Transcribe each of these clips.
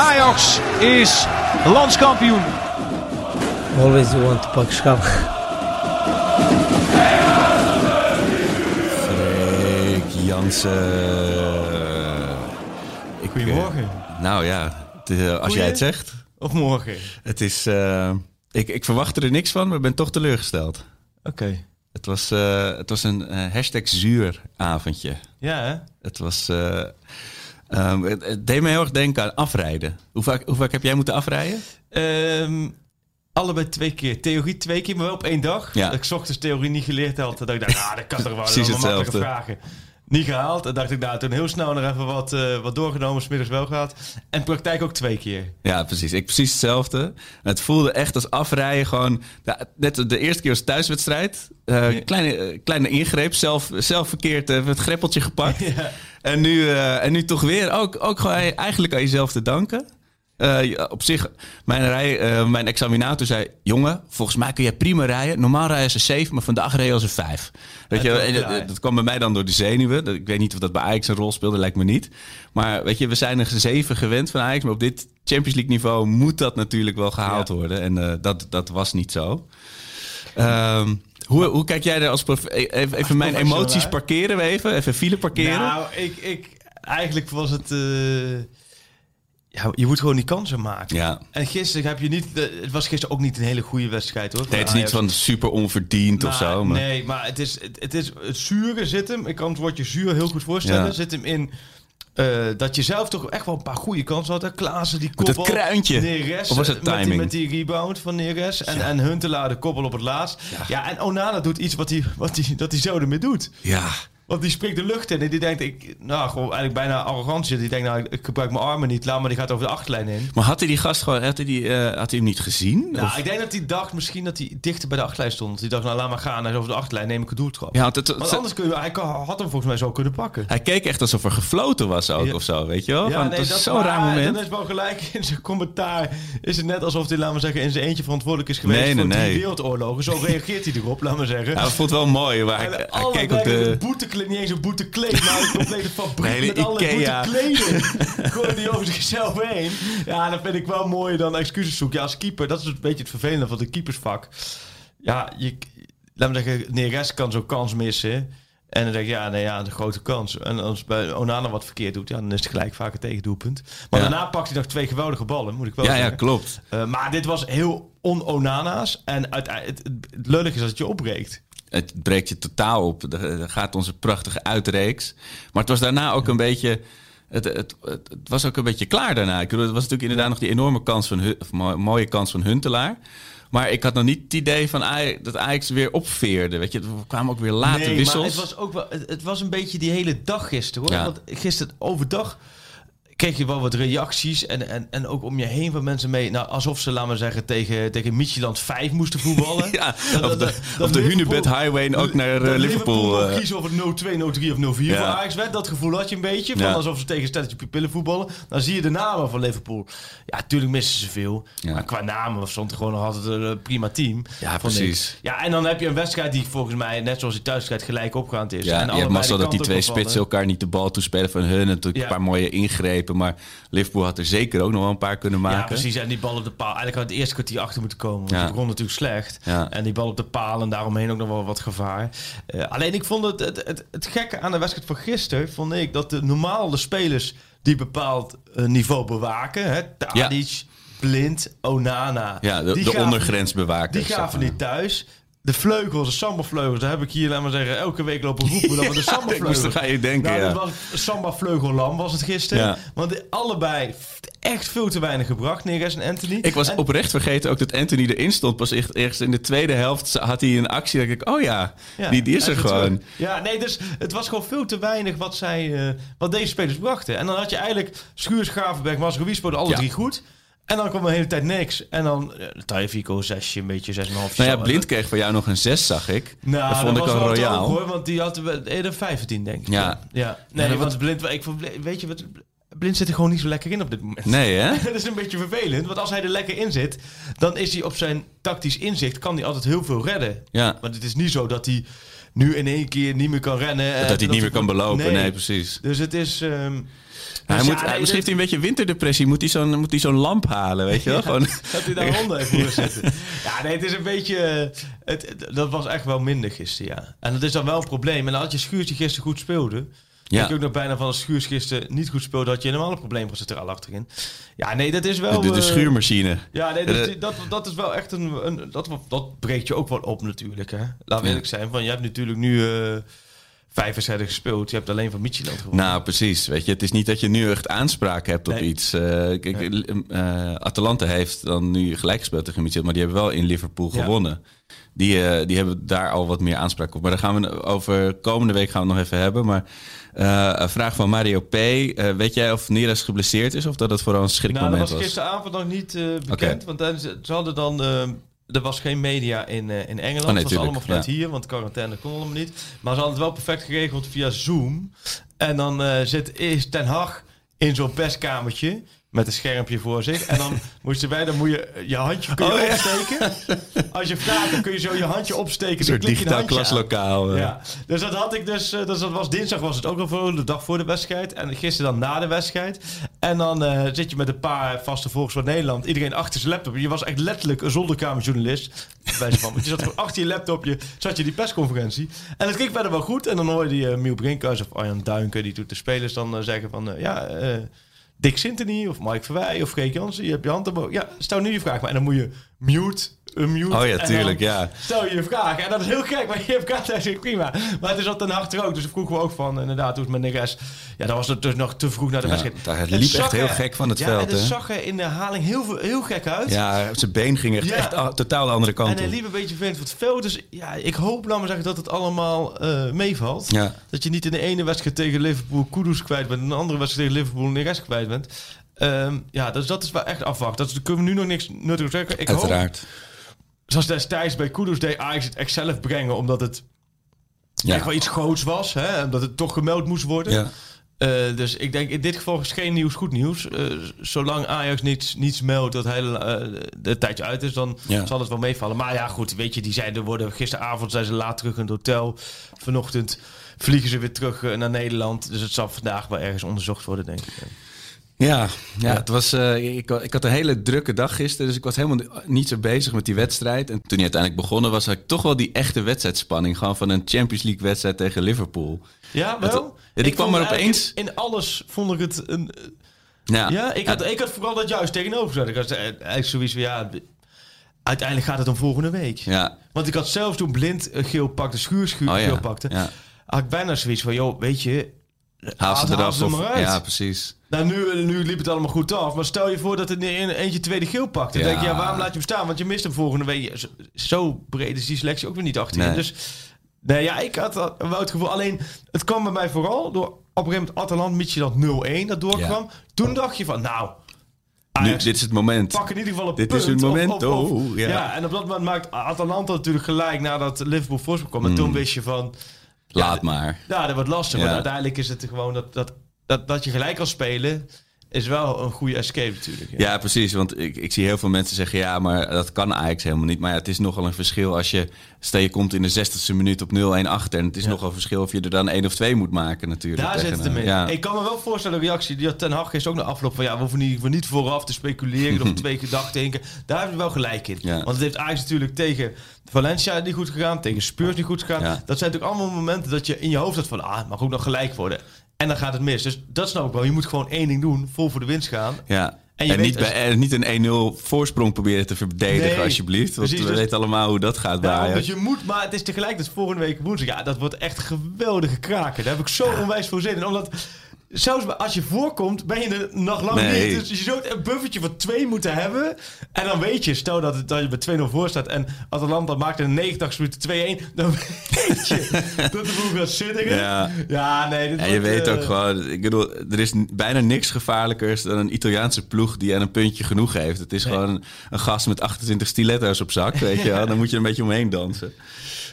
Ajax is landskampioen. Always you want to pak schap. Freek Jansen. Ik, Goedemorgen. eh, nou ja, het, eh, als jij het zegt. Of morgen? Het is, eh, ik, ik verwachtte er niks van, maar ben toch teleurgesteld. Oké. Het was, eh, het was een eh, hashtag zuuravondje. Ja, hè? Het was... eh, ehm, het, het deed me heel erg denken aan afrijden. Hoe vaak, hoe vaak heb jij moeten afrijden? Ehm, allebei twee keer. Theorie twee keer, maar wel op één dag. Ja. Dat ik 's ochtends theorie niet geleerd had. Dacht ik, nou, dat kan toch wel. Precies dat hetzelfde. vragen. Niet gehaald. En dacht ik, nou, toen heel snel nog even wat, eh, wat doorgenomen. Smiddags wel gehad. En praktijk ook twee keer. Ja, precies. Ik precies hetzelfde. Het voelde echt als afrijden gewoon... ja, net de eerste keer was thuiswedstrijd. Eh, Ja. kleine, eh, kleine ingreep. Zelf, zelf verkeerd het greppeltje gepakt. Ja. En, nu, en nu toch weer ook, ook gewoon eigenlijk aan jezelf te danken. Eh, op zich, mijn, rij, eh, mijn examinator zei... Jongen, volgens mij kun jij prima rijden. Normaal rijden ze 7, maar vandaag rijden ze 5. Weet je, Ja, dat, dat kwam bij mij dan door de zenuwen. Ik weet niet of dat bij Ajax een rol speelde, lijkt me niet. Maar weet je, we zijn er 7 gewend van Ajax. Maar op dit Champions League niveau moet dat natuurlijk wel gehaald Ja. worden. En eh, dat, dat was niet zo. Ehm, hoe, hoe kijk jij er als... prof- Even, even mijn emoties parkeren we even. Even file parkeren. Nou, ik, ik, eigenlijk was het... eh, ja, je moet gewoon die kansen maken. Ja. En gisteren heb je niet... eh, het was gisteren ook niet een hele goede wedstrijd, hoor. Nee, het is niet van super onverdiend of Nou, zo. Maar... Nee, maar het is het, het is het zure zit hem. Ik kan het woordje zuur heel goed voorstellen. Ja. Zit hem in eh, dat je zelf toch echt wel een paar goede kansen had. Hè? Klaassen die Met het koppel. kruintje. Neres, Of was het met die- timing? Met die, rebound van Neres. En, en Huntelaar de koppel op het laatst. Ja, en Onana doet iets wat hij wat die, dat hij zo ermee doet. Ja, Want die springt de lucht in en die denkt, ik, nou gewoon eigenlijk bijna arrogantie. Die denkt, nou ik gebruik mijn armen niet, laat maar die gaat over de achterlijn in. maar had hij die gast gewoon, had hij, die, eh, had hij hem niet gezien? Nou, Of- ik denk dat hij dacht misschien dat hij dichter bij de achterlijn stond. Die dacht, nou laat maar gaan, hij is over de achterlijn, neem ik een doeltrap. ja, want het, Want het- anders kun je, hij kan- had hem volgens mij zo kunnen pakken. hij keek echt alsof er gefloten was ook Ja. of zo, weet je wel? Van, nee, het was zo'n maar raar moment. Dan is wel gelijk in zijn commentaar. Is het net alsof hij, laten we zeggen, in zijn eentje verantwoordelijk is geweest Nee, nee, voor nee. wereldoorlogen. Zo reageert hij erop, laten we zeggen. Ja, vond het wel mooi, maar hij, En hij keek op de... de... niet eens een boetekleed, maar een complete fabriek De hele met alle Ikea. boetekleden. Gooien die over zichzelf heen. Ja, dat vind ik wel mooier dan excuses zoeken. Ja, als keeper, dat is een beetje het vervelende van het keepersvak. Ja, je, laat me zeggen, Neres kan zo'n kans missen. En dan denk je, ja, nee, ja, een grote kans. En als bij Onana wat verkeerd doet, ja, dan is het gelijk vaak een tegendoelpunt. Maar Ja. daarna pakt hij nog twee geweldige ballen, moet ik wel Ja, ja, zeggen. klopt. Eh, maar dit was heel on-Onana's. En het, het, het lullig is dat het je opbreekt. Het breekt je totaal op. Er gaat onze prachtige uitreeks. Maar het was daarna ook een beetje... Het, het, het, het was ook een beetje klaar daarna. Ik bedoel, het was natuurlijk inderdaad nog die enorme kans van... Of mo- mooie kans van Huntelaar. Maar ik had nog niet het idee van dat Ajax weer opveerde. Weet je, er kwamen ook weer late nee, wissels. maar het was ook wel, het, het was een beetje die hele dag gisteren hoor. Ja. Want gisteren overdag kreeg je wel wat reacties en, en, en ook om je heen van mensen mee. Nou, alsof ze, laten we zeggen, tegen, tegen Midtjylland 5 moesten voetballen. Ja, of de, of de Liverpool- Hunebed Highway ook naar eh, Liverpool. mocht eh, kiezen of het 0-2, 0-3 of 0-4 voor Ja. Ajax werd. Dat gevoel had je een beetje. Van Ja. Alsof ze tegen een stelletje pupillen voetballen. Dan zie je de namen van Liverpool. Ja, natuurlijk missen ze veel. Ja. Maar qua namen stond er gewoon nog altijd een eh, prima team. Ja, ik. precies. Ja, en dan heb je een wedstrijd die volgens mij, net zoals die thuiswedstrijd, gelijk opgaand is. Ja, en je hebt dat die twee spitsen elkaar niet de bal toespelen van hun. Natuurlijk Ja. een paar mooie ingrepen. Maar Liverpool had er zeker ook nog wel een paar kunnen maken. Ja, precies. En die bal op de paal. Eigenlijk had het eerste kwartier achter moeten komen. Want Ja. het begon natuurlijk slecht. Ja. En die bal op de paal en daaromheen ook nog wel wat gevaar. Eh, alleen ik vond het, het, het, het gekke aan de wedstrijd van gisteren... vond ik dat de normale spelers die bepaald eh, niveau bewaken... Hè, Tadic, Blind, Onana... Ja, de, de gaven- ondergrensbewaker. Die gaven niet thuis. De vleugels, de samba-vleugels, daar heb ik hier, laat maar zeggen, elke week lopen roepen dat we de ik samba-vleugels... er aan je denken, nou, ja. dat was samba vleugellam was het gisteren. Ja. Want allebei echt veel te weinig gebracht, Neres en Anthony. Ik was En- oprecht vergeten ook dat Anthony erin stond. Pas echt, ergens in de tweede helft had hij een actie. Dat ik, oh ja, Ja, die, die is er gewoon. Ja, nee, dus het was gewoon veel te weinig wat, zij, eh, wat deze spelers brachten. En dan had je eigenlijk Schuurs, Gravenberg, Mas, Ruiz, alle drie goed. En dan kwam de hele tijd niks. En dan uh, Taifiko zesje, een beetje 6,5. Nou ja, Blind kreeg van jou nog een 6, zag ik. Nou, dat vond ik was al royaal. hoor, want die had eerder 15, denk ik. Ja. ja. Nee, want Blind, ik, vond- weet je wat, Blind zit er gewoon niet zo lekker in op dit moment. Nee, hè? dat is een beetje vervelend, want als hij er lekker in zit, dan is hij op zijn tactisch inzicht, kan hij altijd heel veel redden. Ja. Want het is niet zo dat hij nu in één keer niet meer kan rennen. en Dat hij niet meer kan belopen. Nee, Nee. precies. Dus het is... ehm, hij dus moet, ja, hij- nee, misschien heeft hij een beetje winterdepressie. Moet hij zo'n moet hij zo'n lamp halen, weet je wel? Gewoon, Dat hij daar heeft moeten zitten. Ja, nee, het is een beetje... eh, Het, dat was echt wel minder gisteren, ja. En dat is dan wel een probleem. En als je Schuurs die gisteren goed speelde... Ja. Ik ook nog bijna van als Schuurs gisteren niet goed speelde... had je helemaal een probleem centraal achterin. Ja, nee, dat is wel... de, de eh, schuurmachine. Ja, nee, dat, Eh, dat, dat is wel echt een... een dat, dat breekt je ook wel op natuurlijk, hè. Laten we eerlijk zijn. Van, je hebt natuurlijk nu eh, vijf wedstrijden gespeeld. Je hebt alleen van Midtjylland gewonnen. Nou, precies. Weet je, het is niet dat je nu echt aanspraak hebt op Nee. iets. Kijk, eh, Atalanta heeft dan nu gelijk gespeeld tegen maar die hebben wel in Liverpool Ja. gewonnen. Die, eh, die hebben daar al wat meer aanspraak op. Maar daar gaan we over komende week gaan we het nog even hebben. Maar een vraag van Mario P. Weet jij of Neres geblesseerd is of dat het vooral een Nou, dat schrikmoment was was? gisteravond nog niet bekend. Oké. Want dan, ze ze hadden dan... er was geen media in, eh, in Engeland. Oh, nee, het was allemaal vanuit ja. hier, want quarantaine kon allemaal niet. Maar ze hadden het wel perfect geregeld via Zoom. En dan eh, zit eerst Ten Hag in zo'n perskamertje met een schermpje voor zich. En dan moesten wij, dan moet je je handje kun je Oh, ja. opsteken. Als je vraagt, dan kun je zo je handje opsteken. Een soort digitaal klaslokaal. eh. Ja, dus dat had ik dus, eh, dus dat was dinsdag was het ook al voor de dag voor de wedstrijd en gisteren dan na de wedstrijd. En dan eh, zit je met een paar vaste volgers van Nederland, iedereen achter zijn laptop. Je was echt letterlijk een zolderkamerjournalist, bij wijze van, want je zat gewoon achter je laptopje, zat je die persconferentie. En het ging verder wel goed en dan hoorde je uh, Miel Brinkhuis of Arjan Duinken, die doet de spelers dan eh, zeggen van, eh, ja, eh, Dick Sintony of Mike Verwij of Freek Jansen, je hebt je hand omhoog. Ja, stel nu je vraag maar en dan moet je mute, unmute. Oh ja, en dan- tuurlijk, ja. stel je je vraag. En dat is heel gek, maar je hebt kaart prima. Maar het is al ten achter ook. Dus vroegen we ook van, inderdaad, hoe is het met Neres? Ja, dat was het dus nog te vroeg naar de Ja, wedstrijd. daar liep echt heel gek van het ja, veld, en het hè? zag er in de herhaling heel, veel- heel gek uit. Ja, zijn been ging echt, Ja. echt a- totaal de andere En kant hij op. liep een beetje vreemd voor het veld. Dus ja, ik hoop, laat maar zeggen, dat het allemaal eh, meevalt. Dat je niet in de ene wedstrijd tegen Liverpool Kudus kwijt bent... en in de andere wedstrijd tegen Liverpool Neres kwijt bent. Ehm, ja, dus dat is wel echt afwachten. Dat kunnen we nu nog niks nuttigs zeggen. Ik hoop Uiteraard. Zoals destijds bij Kudus deed Ajax het echt zelf brengen, omdat het Ja. echt wel iets groots was, hè? omdat het toch gemeld moest worden. Ja. Eh, dus ik denk in dit geval is geen nieuws goed nieuws. Eh, zolang Ajax niets, niets meldt dat hele eh, de tijdje uit is, dan Ja. zal het wel meevallen. Maar ja, goed, weet je, die zijn er worden gisteravond zijn ze laat terug in het hotel. Vanochtend vliegen ze weer terug naar Nederland. Dus het zal vandaag wel ergens onderzocht worden, denk ik. Ja, ja, het was, eh, ik, ik had een hele drukke dag gisteren, dus ik was helemaal niet zo bezig met die wedstrijd. En toen die uiteindelijk begonnen was, had ik toch wel die echte wedstrijdspanning. Gewoon van een Champions League wedstrijd tegen Liverpool. Ja, Het- wel. ja, die Ik kwam er eigenlijk opeens. In, in alles vond ik het een, Ja, Ja, ik had, ik had vooral dat juist tegenover gezet. Ik had eh, eigenlijk zoiets van, ja, uiteindelijk gaat het om volgende week. Ja, Want ik had zelfs toen blind eh, geel pakte, schuur, schuur oh geel ja. pakte, ja. had ik bijna zoiets van, joh, weet je, Haal ze er of- maar uit. Ja, precies. Nou nu, nu liep het allemaal goed af, maar stel je voor dat het eentje tweede geel pakt. Dan Ja. denk je, ja, waarom laat je hem staan? Want je mist hem volgende week. Zo, breed is die selectie ook weer niet achterin. Nee. Dus nee, ja, ik had wel het gevoel, alleen het kwam bij mij vooral door op een gegeven moment Atalant Midtjylland 0-1 dat doorkwam. Toen dacht je van, nou, Nu, Ajax, dit is het moment. pak in ieder geval een Dit punt. is het moment, of- of- oh, ja. ja. en op dat moment maakt Atalanta natuurlijk gelijk nadat Liverpool voorsprong kwam. En toen wist je van, Laat maar. ja, dat wordt lastig. Maar uiteindelijk is het gewoon dat, dat, dat, dat je gelijk kan spelen, is wel een goede escape natuurlijk. Ja, precies. Want ik, ik zie heel veel mensen zeggen... ja, maar dat kan Ajax helemaal niet. Maar ja, het is nogal een verschil als je... stel je komt in de 60ste minuut op 0-1 achter... en het is nogal een verschil of je er dan één of twee moet maken natuurlijk. Daar zit het hem in. Ja. Ik kan me wel voorstellen, de reactie die had Ten Hag is ook na afloop van... ja, we hoeven niet, we niet vooraf te speculeren of twee gedachten denken. Daar hebben we wel gelijk in. Ja. Want het heeft Ajax natuurlijk tegen Valencia niet goed gegaan... tegen Spurs niet goed gegaan. Ja. Dat zijn natuurlijk allemaal momenten dat je in je hoofd hebt van... ah, mag ook nog gelijk worden. En dan gaat het mis. Dus dat snap ik wel. Je moet gewoon één ding doen, vol voor de winst gaan. Ja. En niet, als- bij, niet een 1-0 voorsprong proberen te verdedigen, Nee, alsjeblieft. Want precies, we dus- weten allemaal hoe dat gaat bij Ja, dus je moet, maar het is tegelijkertijd volgende week woensdag. Ja, dat wordt echt geweldige kraken. Daar heb ik zo onwijs voor zin in. Omdat zelfs als je voorkomt, ben je er nog lang Nee. niet. Dus je zult een buffertje van twee moeten hebben. En dan weet je, stel dat, het, dat je bij 2-0 voor staat en Atalanta maakt in de 90 minuten 2-1, dan weet je dat de boel gaat zitten. Ja. ja, nee. Dit En je weet eh, ook gewoon, ik bedoel, er is bijna niks gevaarlijkers dan een Italiaanse ploeg die aan een puntje genoeg heeft. Het is gewoon een, een gast met 28 stiletto's op zak, weet je wel. Dan moet je er een beetje omheen dansen.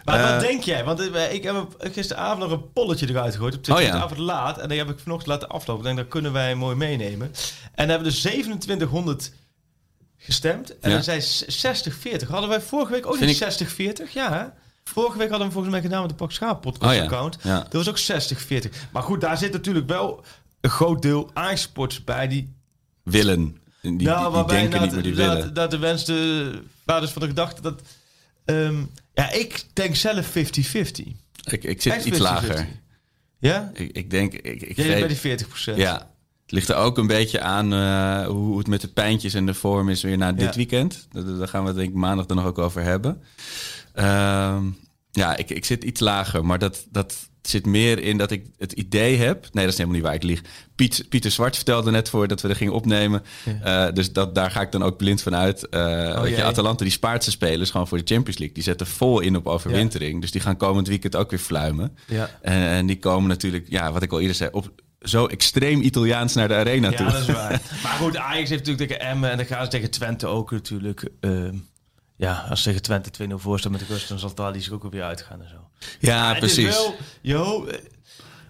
Maar Eh, wat denk jij? Want eh, ik heb gisteravond nog een polletje eruit gegooid. Op Oh ja. gisteravond laat. En die heb ik vanochtend laten aflopen. Ik denk, dat kunnen wij mooi meenemen. En hebben dus 2700 gestemd. En Ja. dan zijn 60-40. Hadden wij vorige week ook Vind niet 60-40? Ja, hè? Vorige week hadden we volgens mij gedaan met de Pak Schaap podcast Oh ja, account. ja. Dat was ook 60-40. Maar goed, daar zit natuurlijk wel een groot deel Ajax-sports bij die Willen. Die, nou, die denken niet, maar die willen. dat de wens de vaders van de gedachte dat... ehm, ja, ik denk zelf 50-50. Ik, ik zit Echt iets 50-50. lager. Ja? Ik, ik denk... Ik, ik Jij bij die 40 procent. Ja, het ligt er ook een beetje aan eh, hoe het met de pijntjes en de vorm is weer na dit Ja. weekend. Daar, gaan we het denk ik maandag dan nog ook over hebben. Ehm, ja, ik, ik zit iets lager, maar dat, dat zit meer in dat ik het idee heb... Nee, dat is helemaal niet waar, ik lieg. Piet, Pieter Zwart vertelde net voordat we er gingen opnemen. Eh, dus dat, daar ga ik dan ook blind van uit. Weet je. Atalanta die spaart zijn spelers gewoon voor de Champions League. Die zetten vol in op overwintering. Dus die gaan komend weekend ook weer fluimen. Ja. En, en die komen natuurlijk, ja, wat ik al eerder zei, op zo extreem Italiaans naar de arena toe. Ja, dat is waar. maar goed, Ajax heeft natuurlijk tegen Emmen en dan gaan ze tegen Twente ook natuurlijk. ehm, ja, als ze Twente 2-0 voor staan met de rust, dan zal Thalys er ook weer uitgaan en zo. Ja, precies. Het is wel, yo,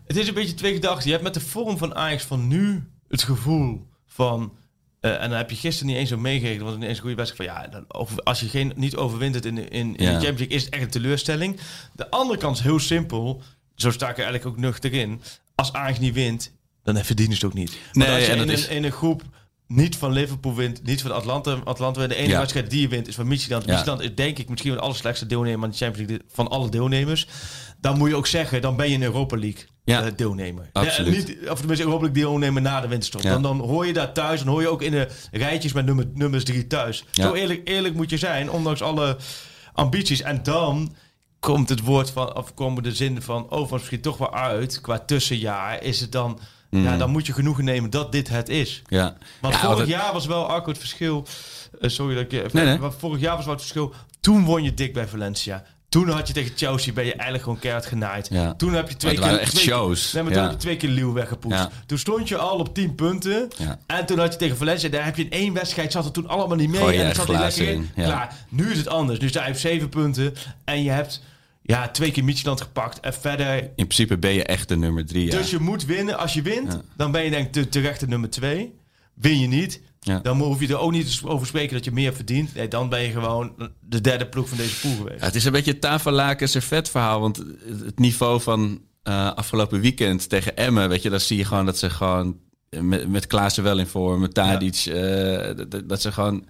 het is een beetje twee gedachten. Je hebt met de vorm van Ajax van nu het gevoel van... eh, en dan heb je gisteren niet eens zo meegekregen, want het niet eens een goede wedstrijd. Van ja, dan over, als je geen, niet overwint het in, de- in, in Ja. de Champions League, is het echt een teleurstelling. De andere kant is heel simpel. Zo sta ik er eigenlijk ook nuchter in. Als Ajax niet wint, dan verdienen ze het ook niet. Maar Nee, als je in, een, is- in een groep niet van Liverpool wint, niet van Atlanta, Atlanta wint. De enige Ja. wedstrijd die je wint is van Midtjylland. Ja. Is denk ik misschien wel de allerslechtste deelnemer aan de Champions League van alle deelnemers. Dan moet je ook zeggen, dan ben je een Europa League Ja. eh, deelnemer. Absoluut. Niet, of tenminste Europa League deelnemer na de winterstop. Ja. Dan, dan hoor je daar thuis, dan hoor je ook in de rijtjes met nummer, nummers drie thuis. Zo eerlijk, eerlijk moet je zijn, ondanks alle ambities. En dan komt het woord van, of komen de zin van, oh, misschien toch wel uit. Qua tussenjaar is het dan, ja, dan moet je genoegen nemen dat dit het is. Ja. Want. Ja, vorig het- jaar was wel Arco het verschil. eh, sorry dat ik even. Nee, Vorig jaar was wel het verschil. Toen won je dik bij Valencia. Toen had je tegen Chelsea ben je eigenlijk gewoon keihard genaaid. Ja. Toen heb je twee het keer echt twee, shows. Nee, maar toen Ja. heb je twee keer Leeuw weggepoetst. Ja. Toen stond je al op 10 punten. En toen had je tegen Valencia, daar heb je in één wedstrijd zat er toen allemaal niet mee. Gooi en echt zat hij lekker in. Klaar. Nu is het anders. Nu sta je op 7 punten en je hebt ja, twee keer Midtjylland gepakt en verder In principe ben je echt de nummer drie. Ja. dus je moet winnen. Als je wint, Ja. dan ben je denk ik de terechte nummer twee. Win je niet, Ja. dan hoef je er ook niet over spreken dat je meer verdient. Nee, dan ben je gewoon de derde ploeg van deze pool geweest. Het is een beetje het tafellaken servet verhaal. Want het niveau van eh, afgelopen weekend tegen Emmen, weet je, dan zie je gewoon dat ze gewoon met, met Klaassen wel in vorm, met Tadic, eh, dat, dat ze gewoon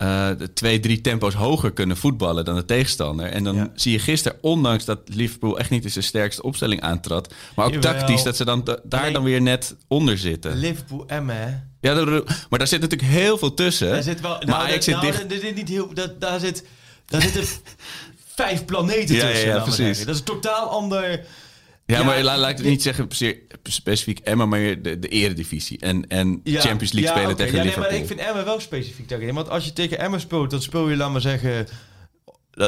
eh, de twee, drie tempo's hoger kunnen voetballen dan de tegenstander. En dan Ja. zie je gisteren, ondanks dat Liverpool echt niet in zijn sterkste opstelling aantrad, maar ook Jawel. tactisch, dat ze dan da- daar Alleen- dan weer net onder zitten. Liverpool, Emmen, hè? Ja, maar daar zit natuurlijk heel veel tussen. Daar zit wel, maar nou, Ajax dat, zit nou, dicht. is niet heel, dat, daar, zit, daar zitten vijf planeten Ja, ja, tussen. ja, maar precies. Dat is een totaal ander... Ja, maar laat, laat ik het niet zeggen specifiek Emma, maar de, de eredivisie. En, en Ja, Champions League ja, spelen oké. tegen ja, nee, Liverpool. maar ik vind Emmen wel specifiek daarin. Want als je tegen Emmen speelt, dan speel je, laat maar zeggen...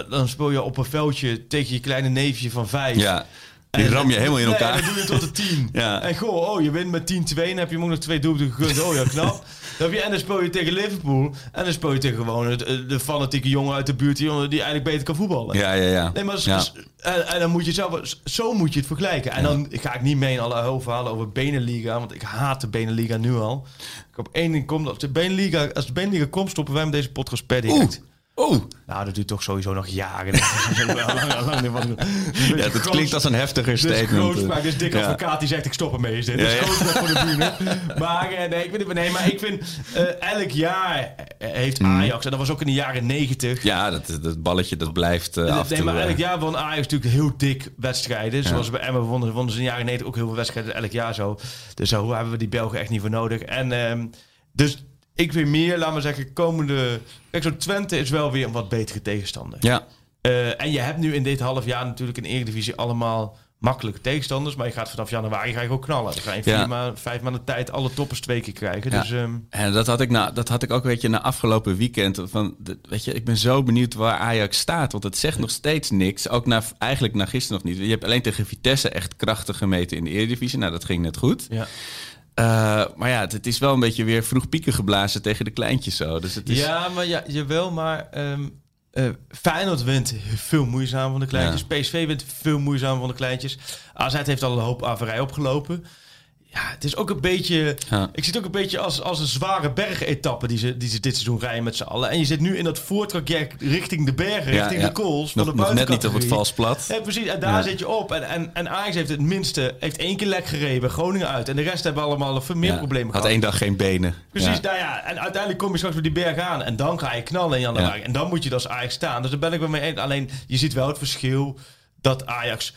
dan- speel je op een veldje tegen je kleine neefje van vijf. Ja, die En- ram je helemaal in nee, elkaar. dan doe je tot de 10. Ja. En goh, oh, je wint met 10-2. Dan heb je hem ook nog twee doelpunten gegund. Oh ja, knap. Dan heb je, en dan speel je tegen Liverpool. En dan speel je tegen gewoon het- eh, de fanatieke jongen uit de buurt... die, jongen die eigenlijk beter kan voetballen. Ja, ja, ja. Nee, maar Ja. en, en dan moet je zelf, zo moet je het vergelijken. En dan ga ik niet mee in alle verhalen over Beneliga, want ik haat de Beneliga nu al. Ik op één ding als de Beneliga, als de Beneliga komt, stoppen wij met deze podcast per direct. Oeh, Nou, dat duurt toch sowieso nog jaren. Ja, dat klinkt als een heftiger statement. grootspraak. Dit is dik advocaat die zegt ik stop ermee. Is dit. Ja, voor de bühne. Maar eh, nee, ik vind, het- nee, maar ik vind eh, elk jaar eh, heeft Ajax, en dat was ook in de jaren negentig. Ja, dat, dat balletje dat blijft eh, af Nee, maar eh, elk jaar won Ajax natuurlijk heel dik wedstrijden. Zoals bij Emmen wonnen, wonnen ze in de jaren 90 ook heel veel wedstrijden. Elk jaar zo. Dus zo hebben we die Belgen echt niet voor nodig. En ehm, dus ik vind meer, laat maar zeggen, komende... Kijk, zo'n Twente is wel weer een wat betere tegenstander. Ja, Eh, en je hebt nu in dit half jaar natuurlijk in de Eredivisie allemaal makkelijke tegenstanders. Maar je gaat vanaf januari ga je gewoon knallen. Dan ga je Ja. maanden, vijf maanden tijd alle toppers twee keer krijgen. Ja. Dus ehm, En dat had ik, nou, dat had ik ook, weet je, na afgelopen weekend. Van, weet je, ik ben zo benieuwd waar Ajax staat. Want het zegt nog steeds niks. Ook na, eigenlijk na gisteren nog niet. Je hebt alleen tegen Vitesse echt krachtig gemeten in de Eredivisie. Nou, dat ging net goed. ja. Eh, maar ja, het, het is wel een beetje weer vroeg pieken geblazen tegen de kleintjes zo. Dus het is, Ja, maar ja, jawel, maar ehm eh, Feyenoord wint veel moeizaam van de kleintjes. PSV wint veel moeizaam van de kleintjes. AZ heeft al een hoop averij opgelopen. Ja, het is ook een beetje... Ja. Ik zie het ook een beetje als, als een zware bergetappe die ze, die ze dit seizoen rijden met z'n allen. En je zit nu in dat voortraject richting de bergen, Ja, richting ja. de kools. van nog, de nog net niet op het vals plat. Ja, precies. En daar zit je op. En, en, en Ajax heeft het minste, heeft één keer lek gereden Groningen uit. En de rest hebben allemaal veel meer Ja, problemen Had gehad. één dag geen benen. Precies, nou ja, en uiteindelijk kom je straks bij die berg aan en dan ga je knallen in januari. Ja. En dan moet je als Ajax staan. Dus daar ben ik wel mee eens. Alleen, je ziet wel het verschil dat Ajax...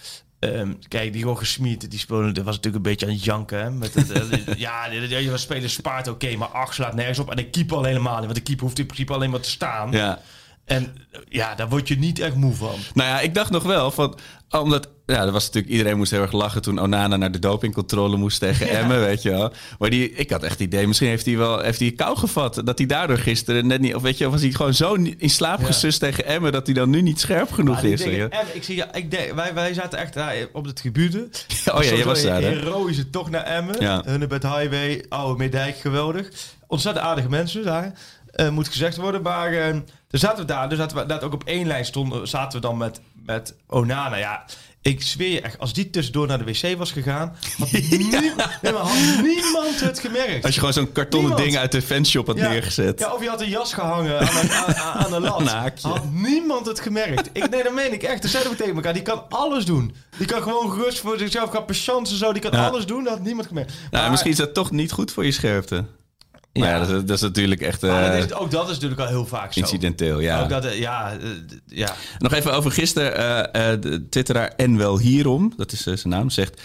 ehm, kijk, die Roger Smit, die speelde, dat was natuurlijk een beetje aan het janken. Hè? Met het, eh, ja, je spelen spaart oké, maar acht slaat nergens op. En de keeper al helemaal niet, want de keeper hoeft in principe alleen maar te staan. Ja. En ja, daar word je niet echt moe van. Nou ja, ik dacht nog wel van. Omdat. Ja, dat was natuurlijk. Iedereen moest heel erg lachen toen Onana naar de dopingcontrole moest tegen Emmen, weet je wel. Maar die, ik had echt het idee, misschien heeft hij wel heeft hij kou gevat. Dat hij daardoor gisteren net niet. Of weet je, of was hij gewoon zo in slaap Ja. gesust tegen Emmen dat hij dan nu niet scherp genoeg is. dingen-. Emmen, ik zie, ja, ik denk, wij, wij zaten echt op de tribune. Oh ja, jij was daar, hè? Heroïsche toch naar Emmen. Ja. Hun met Highway, Oude Meerdijk, geweldig. Ontzettend aardige mensen daar. eh, moet gezegd worden. Maar dan zaten we daar. Dus zaten we dat ook op één lijn stonden. Zaten we dan met, met Onana. Ja, ik zweer je echt. Als die tussendoor naar de wc was gegaan. Had, niemand, had niemand het gemerkt. Als je gewoon zo'n kartonnen Niemand. ding uit de fanshop had Ja. neergezet. Ja, of je had een jas gehangen aan, een, aan, lat. Een haakje. Had niemand het gemerkt. Ik, nee, dat meen ik echt. Dat zeiden we tegen elkaar. Die kan alles doen. Die kan gewoon gerust voor zichzelf gaan patiënten en zo. Die kan Ja. alles doen. Dat had niemand gemerkt. nou, misschien is dat toch niet goed voor je scherpte. Maar ja, dat, is- dat is natuurlijk echt maar eh, dat is, ook dat is natuurlijk al heel vaak zo. incidenteel. Ja. Ook dat, eh, ja, eh, ja. Nog even over gisteren. de twitteraar En wel hierom, dat is zijn naam, zegt...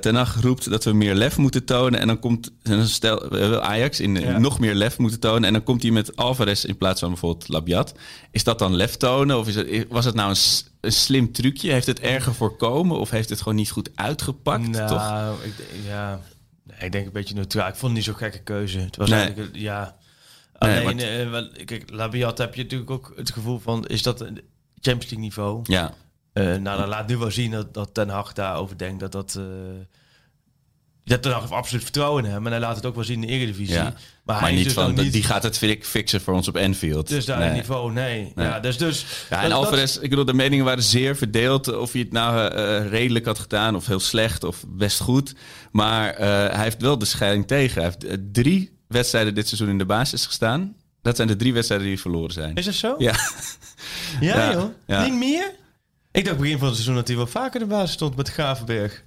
Ten Hag roept dat we meer lef moeten tonen. En dan komt stel, Ajax in, Ja. nog meer lef moeten tonen. En dan komt hij met Alvarez in plaats van bijvoorbeeld Labiat. Is dat dan lef tonen? Of is het, was het nou een, slim trucje? Heeft het erger voorkomen? Of heeft het gewoon niet goed uitgepakt? nou, Toch? Ik, ja. Nee, ik denk een beetje neutraal. Ik vond het niet zo'n gekke keuze. Het was Nee. eigenlijk, een- ja... Nee, Alleen, maar eh, wel, kijk, Labiat heb je natuurlijk ook het gevoel van... Is dat een Champions League niveau? Ja, Eh, nou, dat laat nu wel zien dat, dat Ten Hag daarover denkt dat dat... eh dat Ten Hag heeft absoluut vertrouwen in hem. En hij laat het ook wel zien in de Eredivisie. ja. Maar, maar, hij is niet dus van, nog niet... die gaat het fi- fixen voor ons op Enfield. Dus daar Nee. niveau, nee. Nee. Ja, dus, dus, Ja, en dat- dat- Alvarez, ik bedoel, de meningen waren zeer verdeeld of hij het nou eh, redelijk had gedaan of heel slecht of best goed. Maar eh, hij heeft wel de scheiding tegen. Hij heeft eh, drie wedstrijden dit seizoen in de basis gestaan. Dat zijn de drie wedstrijden die verloren zijn. Is dat zo? Ja, Ja, Ja, joh. Niet meer? Ik dacht begin van het seizoen dat hij wel vaker in de basis stond met Gravenberg.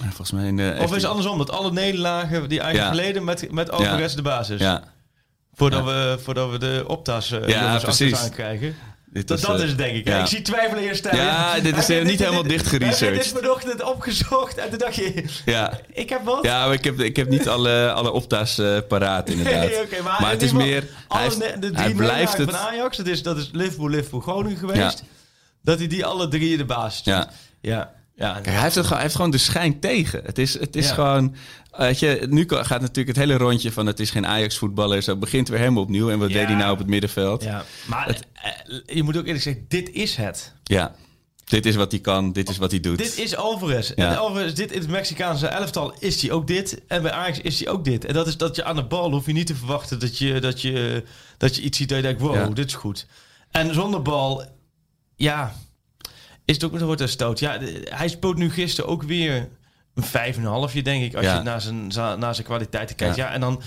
Volgens mij in de... Of is het andersom, dat alle nederlagen die eigenlijk Ja. geleden met, met Alvarez de basis. Ja, Voordat, we, voordat we de optas uh, Ja, precies. aankrijgen. dit Dat, was, dat eh, is het denk ik. ja. Ik zie twijfel in je stem. Ja, dit is eh, niet helemaal dicht geresearched. dit vanochtend opgezocht en toen dacht je... Ja. Ik heb wat. Ja, maar ik heb, ik heb niet alle, alle opta's eh, paraat inderdaad. Nee, oké, maar, het is meer... Hij, heeft- de hij blijft het... van Ajax, dat is, dat is Liverpool, Liverpool, Groningen geweest. Ja. Dat hij die alle drie in de basis stond. Ja. Ja. Ja. Kijk, hij, heeft het, gewoon- hij heeft gewoon de schijn tegen. Het is, het is Ja. gewoon... Weet je, nu gaat natuurlijk het hele rondje van... het is geen Ajax-voetballer. Zo begint weer helemaal opnieuw. En wat Ja. deed hij nou op het middenveld? Ja. Ja, maar eh, je moet ook eerlijk zeggen, dit is het. Dit is wat hij kan. Dit is wat hij doet. Dit is Alvarez. Ja. En Alvarez, dit in het Mexicaanse elftal is hij ook dit. En bij Ajax is hij ook dit. En dat is dat je aan de bal hoef je niet te verwachten dat je, dat je, dat je iets ziet dat je denkt, wow, Ja. dit is goed. En zonder bal, ja, is het ook wordt een stoot. Ja, de- hij speelt nu gisteren ook weer een vijf en een halfje, denk ik, als Ja. je naar zijn, naar zijn kwaliteiten kijkt. Ja, Ja. en dan,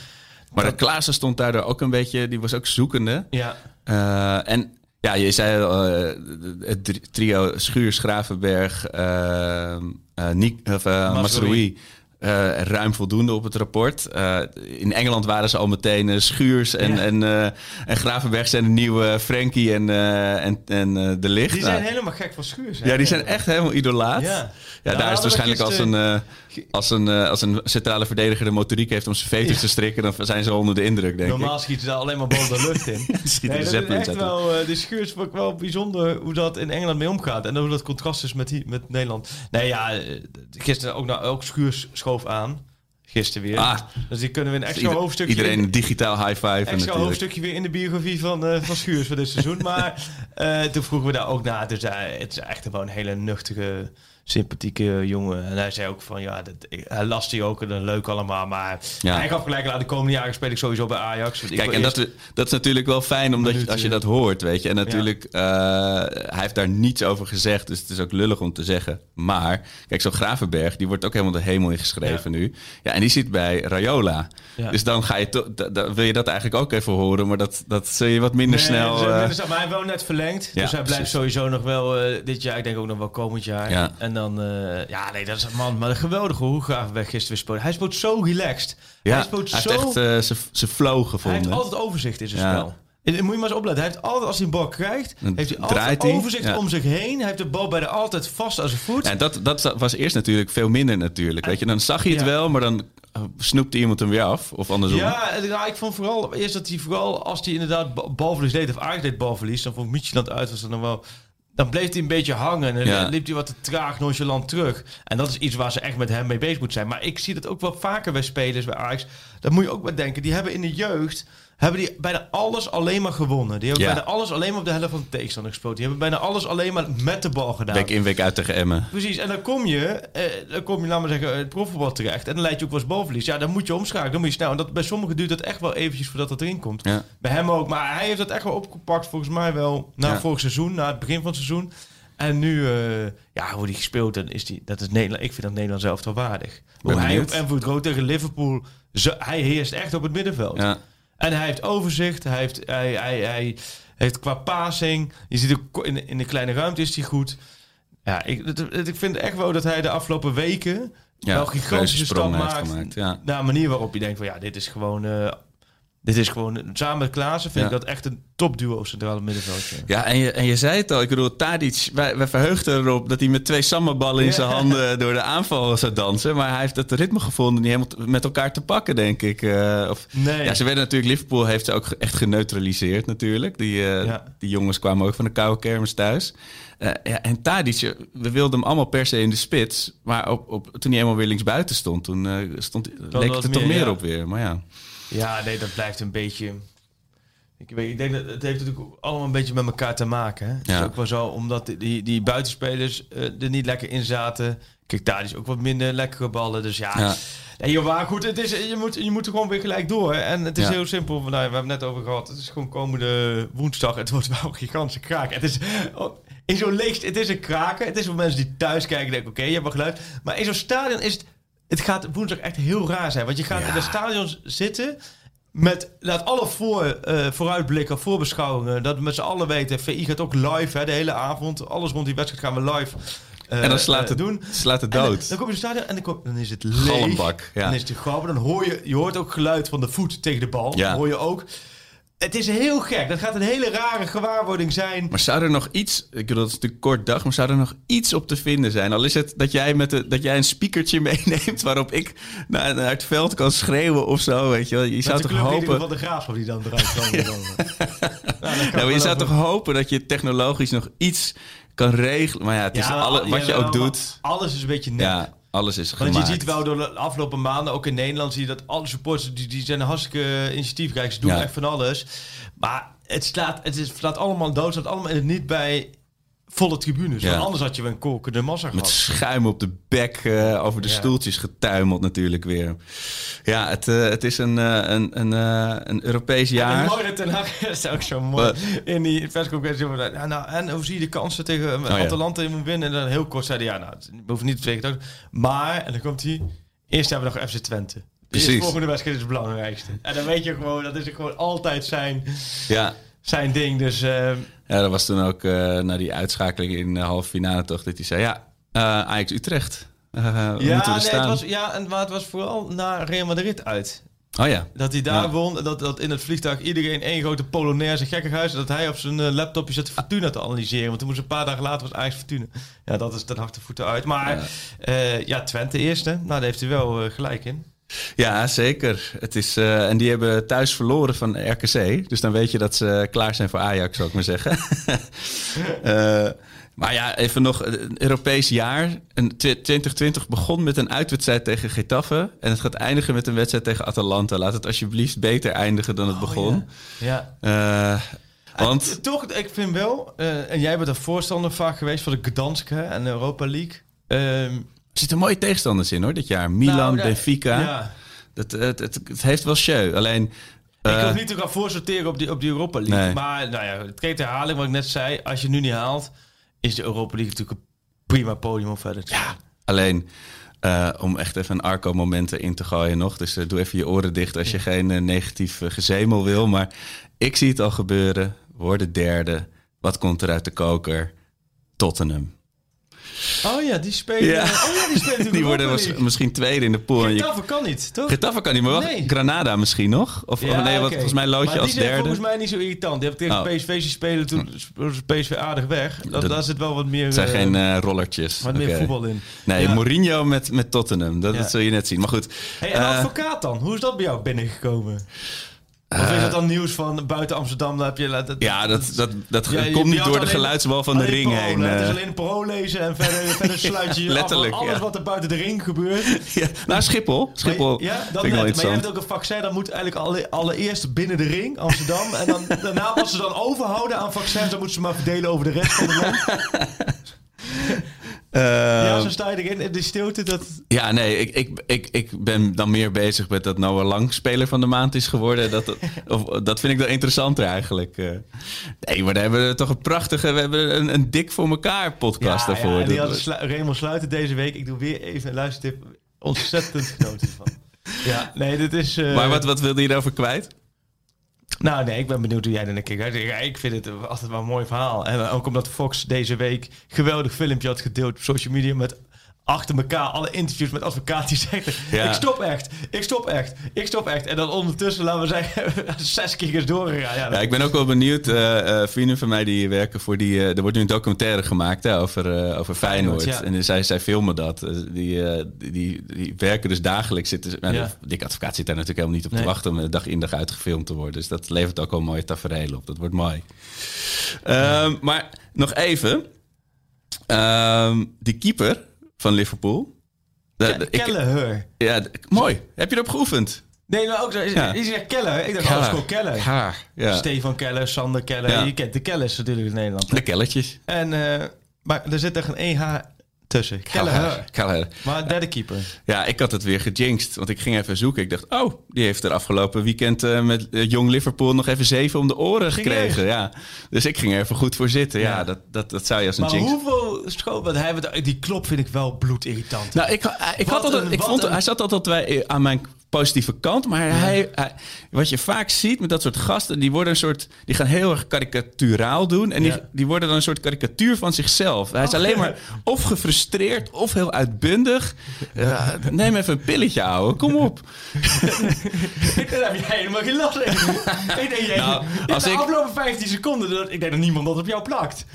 Maar de Klaassen stond daardoor ook een beetje... Die was ook zoekende. ja, Eh, en ja, je zei al, eh, het trio Schuurs, Gravenberg, eh, eh, Niek, of, eh, Mazraoui. Eh, ruim voldoende op het rapport. Eh, in Engeland waren ze al meteen eh, Schuurs en, Ja. en, en Gravenberg zijn de nieuwe Frankie en, en, en De Licht. Die zijn Nou, helemaal gek van schuurs. hè? ja, die zijn echt helemaal idolaat. Ja. Ja, Nou, daar is het waarschijnlijk als een, als, een, als een centrale verdediger de motoriek heeft om zijn veters te strikken, dan zijn ze onder de indruk, denk Normaal ik. schieten ze alleen maar boven de lucht in. Schieten Nee, de dat is echt wel, de schuurs vond ik wel bijzonder hoe dat in Engeland mee omgaat. En hoe dat contrast is met, die, met Nederland. Nee, ja, gisteren ook, nou, ook schuurs schoof aan. Gisteren weer. Ah. dus die kunnen we een extra Ieder- hoofdstukje... iedereen een digitaal high five. extra natuurlijk. hoofdstukje weer in de biografie van, eh, van Schuurs voor dit seizoen. Maar eh, toen vroegen we daar ook naar. Dus hij, het is echt wel een hele nuchtige, sympathieke jongen. En hij zei ook van, ja, dat, hij last die ook en leuk allemaal. Maar Ja. hij gaf gelijk aan de komende jaren speel ik sowieso bij Ajax. Ik Kijk, en eerst- dat, dat is natuurlijk wel fijn omdat je, als je dat hoort, weet je. En natuurlijk, eh, hij heeft daar niets over gezegd, dus het is ook lullig om te zeggen. Maar, kijk, zo'n Gravenberg, die wordt ook helemaal de hemel ingeschreven nu. Ja, en die zit bij Rayola. Ja. Dus dan ga je wil je dat eigenlijk ook even horen, maar dat, dat zul je wat minder Nee, snel... dus, minder snel, maar hij heeft wel net verlengd. Ja, dus hij blijft precies. sowieso nog wel eh, dit jaar. Ik denk ook nog wel komend jaar. Ja. En dan, eh, ja, nee, dat is een man. Maar een geweldige hoe Gravenberg gisteren weer. Hij speelt zo relaxed. ja, hij speelt hij zo... heeft echt eh, zijn flow hij heeft altijd overzicht in zijn Ja. spel. En, moet je maar eens opletten. Hij heeft altijd, als hij een bal krijgt, Dan heeft hij altijd hij. overzicht Ja. om zich heen. Hij heeft de bal bijna altijd vast aan zijn voet. En dat, dat was eerst natuurlijk veel minder natuurlijk. Weet je, dan zag je het Ja. wel, maar dan eh, snoepte iemand hem weer af. Of andersom. Ja, nou, ik vond vooral eerst dat hij vooral als hij inderdaad ba- balverlies deed of Ajax deed balverlies, dan vond Midtjylland uit was dan nog wel. Dan bleef hij een beetje hangen en Ja. dan liep hij wat te traag nonchalant terug. En dat is iets waar ze echt met hem mee bezig moeten zijn. Maar ik zie dat ook wel vaker bij spelers bij Ajax. Daar moet je ook bij denken. Die hebben in de jeugd hebben die bijna alles alleen maar gewonnen. Die hebben Ja. bijna alles alleen maar op de helft van de tegenstander gespeeld. Die hebben bijna alles alleen maar met de bal gedaan. Week in, week uit tegen Emmen. Precies, en dan kom je, eh, dan kom je, laat maar zeggen, het profvoetbal terecht. En dan leid je ook wel eens balverlies. Ja, dan moet je omschakelen, dan moet je snel. En dat, bij sommigen duurt dat echt wel eventjes voordat dat erin komt. Ja. Bij hem ook, maar hij heeft dat echt wel opgepakt volgens mij wel na Ja. vorig seizoen, na het begin van het seizoen. En nu, eh, ja, hoe die gespeeld, dan is die, dat is Nederland, ik vind dat Nederland zelf toch waardig. Hoe hij op Enfield Road tegen Liverpool, hij heerst echt op het middenveld. Ja. En hij heeft overzicht. Hij heeft, hij, hij, hij heeft qua passing. Je ziet ook in, de- in de kleine ruimte is hij goed. Ja, ik, het- het- ik vind echt wel dat hij de afgelopen weken Ja, wel gigantische stap heeft maakt. gemaakt, ja. Naar een manier waarop je denkt van ja, dit is gewoon... eh, dit is gewoon, samen met Klaassen vind Ja. ik dat echt een topduo centrale middenveldje. Ja, en je, en je zei het al. Ik bedoel, Tadic, wij, wij verheugden erop dat hij met twee sambaballen in Ja. zijn handen door de aanval zou dansen. Maar hij heeft het ritme gevonden niet helemaal met elkaar te pakken, denk ik. Eh, of, Nee. Ja, ze werden natuurlijk, Liverpool heeft ze ook echt geneutraliseerd natuurlijk. Die, eh, Ja. die jongens kwamen ook van de koude kermis thuis. Eh, ja, en Tadic, we wilden hem allemaal per se in de spits. Maar op, op, toen hij eenmaal weer linksbuiten stond, toen stond, leek het er toch meer, op weer. Maar ja, Ja, nee, dat blijft een beetje. Ik, weet, ik denk dat het heeft natuurlijk allemaal een beetje met elkaar te maken. Hè? Het Ja. is ook wel zo, omdat die- die, buitenspelers eh, er niet lekker in zaten. Kijk, daar is ook wat minder lekkere ballen. Dus ja, Ja. Nee, joh, maar goed, het is, je, moet, je moet er gewoon weer gelijk door. En het is Ja. heel simpel. Nou, we hebben het net over gehad. Het is gewoon komende woensdag. Het wordt wel een gigantische kraak. Het is oh, in zo'n leeg... Het is een kraken. Het is voor mensen die thuis kijken denken... Oké, je hebt wel geluid. Maar in zo'n stadion is het... Het gaat woensdag echt heel raar zijn. Want je gaat Ja. in de stadions zitten... Met laat alle voor, eh, vooruitblikken, voorbeschouwingen. Dat we met z'n allen weten. VI gaat ook live hè, de hele avond. Alles rond die wedstrijd gaan we live eh, en dan slaat eh, het, doen. slaat het dan, dood. dan kom je in het stadion en dan, kom- dan is het leeg. Galmbak, ja. Dan is het grappig. Dan hoor je, je hoort ook geluid van de voet tegen de bal. Ja. Hoor je ook. Het is heel gek. Dat gaat een hele rare gewaarwording zijn. Maar zou er nog iets, ik bedoel, dat is natuurlijk kort dag, maar zou er nog iets op te vinden zijn? Al is het dat jij, met de, dat jij een speakertje meeneemt waarop ik naar, naar het veld kan schreeuwen of zo, weet je wel. Je zou de toch hopen... van de graafschap die dan eruit. Nou, kan Ja, maar je zou over- toch hopen dat je technologisch nog iets kan regelen. Maar ja, het is Ja, alle, wat je ook doet. Alles is een beetje net. Alles is Want gemaakt. je ziet wel door de afgelopen maanden, ook in Nederland, zie je dat alle supporters, die, die zijn hartstikke initiatiefrijk. Ze doen Ja. echt van alles. Maar het slaat, het is, slaat allemaal dood, het staat allemaal in het niet bij volle tribunes. Ja. Anders had je een kokende massa Met gehad. schuim op de bek eh, over de Ja. stoeltjes getuimeld natuurlijk weer. Ja, het, eh, het is een, eh, een, een, een Europees En jaar. dat Ten Hag is ook zo mooi. In die persconferentie. Ja, nou, en hoe zie je de kansen tegen uh, Oh. Atalanta in moet winnen? En dan heel kort zei hij, ja, nou, we hoeven niet te zeggen. Maar, en dan komt hij, eerst hebben we nog FC Twente. De volgende wedstrijd is het belangrijkste. En dan weet je gewoon, dat is gewoon altijd zijn, Ja, zijn ding. Dus Ja, dat was toen ook eh na die uitschakeling in de halve finale toch dat hij zei: Ja, eh Ajax Utrecht. Eh, Ja, nee, het was, ja, en, maar het was vooral naar Real Madrid uit. Oh ja. Dat hij daar Ja. won, dat, dat in het vliegtuig iedereen één grote Polonaise gekkighuis... en dat hij op zijn laptopje zat Fortuna te analyseren. Want toen moest een paar dagen later was Ajax Fortuna. Ja, dat is ten harte voeten uit. Maar ja, ja Twente eerste. Nou, daar heeft hij wel gelijk in. Ja, zeker. Het is, eh, en die hebben thuis verloren van RKC. Dus dan weet je dat ze klaar zijn voor Ajax, zou ik maar zeggen. Eh, maar ja, even nog. Een Europees jaar. Een tw- 2020 begon met een uitwedstrijd tegen Getafe. En het gaat eindigen met een wedstrijd tegen Atalanta. Laat het alsjeblieft beter eindigen dan het begon. Ja. Eh, want Eh, Toch, ik vind wel... eh, en jij bent een voorstander vaak geweest van de Gdansk en de Europa League. Ehm, er zitten mooie tegenstanders in hoor, dit jaar. Milan, nou, Benfica. Ja. Dat, het, het, het heeft wel show. Alleen... Ik eh, hoef niet te gaan voorsorteren op die, op die Europa League. Nee. Maar nou ja, het kreeg de herhaling wat ik net zei. Als je nu niet haalt, is de Europa League natuurlijk een prima podium om verder te gaan. Alleen eh, om echt even een Arco-momenten in te gooien nog. Dus eh, doe even je oren dicht als je geen eh, negatief eh, gezemel wil. Maar ik zie het al gebeuren. Worden derde. Wat komt er uit de koker? Tottenham. Oh ja, die spelen. Ja. Oh ja, die spelen Die worden was- misschien tweede in de pool. Getafe kan niet, toch? Getafe kan niet, maar wel Nee. Granada misschien nog? Of, Ja, nee, wat, volgens mij lood maar je als die zijn derde. volgens mij niet zo irritant. Die hebben tegen Oh. PSV zien spelen, toen was PSV aardig weg. Dat, Dat- daar zit wel wat meer, Het zijn eh, geen eh, rollertjes. wat meer Oké. voetbal in. Nee, Ja. Mourinho met, met Tottenham. Dat, dat zul je net zien. Maar goed. Hey, en eh, advocaat dan? Hoe is dat bij jou binnengekomen? Of is het dan nieuws van buiten Amsterdam? Dan heb je, dat, ja, dat, dat, dat Ja, je- komt je niet door de geluidswal van de ring parool, heen. Het is eh. alleen een pro lezen en verder, verder sluit je je Letterlijk, alles ja. wat er buiten de ring gebeurt. Ja, nou, Schiphol. Schiphol ja, dat ik net. wel Maar jij hebt ook een vaccin, dat moet eigenlijk alle, allereerst binnen de ring, Amsterdam. En dan, daarna, wat ze dan overhouden aan vaccins, dan moeten ze maar verdelen over de rest van het land. Ja, Eh, zo sta je erin. In de stilte, dat... Ja, nee, ik, ik, ik, ik ben dan meer bezig met dat Noah Lang speler van de maand is geworden. Dat, of, dat vind ik dan interessanter eigenlijk. eh. Nee, maar daar hebben we toch een prachtige, we hebben een, een dik voor elkaar podcast ja, daarvoor. Ja, die slu Raymond Sluiten deze week. Ik doe weer even een luistertip. Ontzettend genoten van. Ja, nee, dit is... eh, maar wat, wat wilde je daarover kwijt? Nou, nee, ik ben benieuwd hoe jij er naar kijkt. Ik vind het altijd wel een mooi verhaal. En ook omdat Fox deze week geweldig filmpje had gedeeld op social media met achter elkaar alle interviews met advocaten die zeggen: Ja. Ik stop echt, ik stop echt, ik stop echt. En dan ondertussen, laten we zeggen, zes keer is doorgegaan. Ja, Ja, ik ben ook wel benieuwd. eh, eh, vrienden van mij die werken voor die. eh, er wordt nu een documentaire gemaakt hè, over, over Feyenoord. Feyenoord, ja. En zij, zij filmen dat. Die, die, die, werken dus dagelijks. Zitten, nou, de Dick Advocaat zit daar natuurlijk helemaal niet op te wachten om eh, dag in dag uit gefilmd te worden. Dus dat levert ook al mooie tafereel op. Dat wordt mooi. Ehm, maar nog even. Ehm, die keeper van Liverpool. de- Keller. ja, mooi. Heb je erop geoefend? Nee, maar ook zo. Is, Ja. is er Keller? Ik dacht, alles gewoon Keller. Ja, ja. Stefan Keller, Sander Keller. Ja. Je kent de Kellers natuurlijk in Nederland. De kelletjes. En, eh, maar er zit er een EH tussen. Keller. Keller. Maar derde keeper. Ja, ik had het weer gejinxed. Want ik ging even zoeken. Ik dacht, oh, die heeft er afgelopen weekend eh, met eh, Jong Liverpool nog even zeven om de oren Ging gekregen. Ja. Dus ik ging er even goed voor zitten. Ja, Ja. dat, dat, dat zou je als een Maar jinx. hoeveel schoot... Want hij, die klop vind ik wel bloedirritant. Nou, ik, ik, had altijd, een- ik vond, een- hij zat altijd bij, aan mijn positieve kant. Maar hij, hij- wat je vaak ziet met dat soort gasten, die worden een soort, die gaan heel erg karikaturaal doen. En die, die worden dan een soort karikatuur van zichzelf. Hij is alleen maar of gefrustreerd of heel uitbundig. Ja, neem even een pilletje, ouwe. Kom op. Daar heb jij helemaal geen last van. ik denk, jij, Nou, als de ik- afgelopen 15 seconden, dat, ik denk dat niemand dat op jou plakt.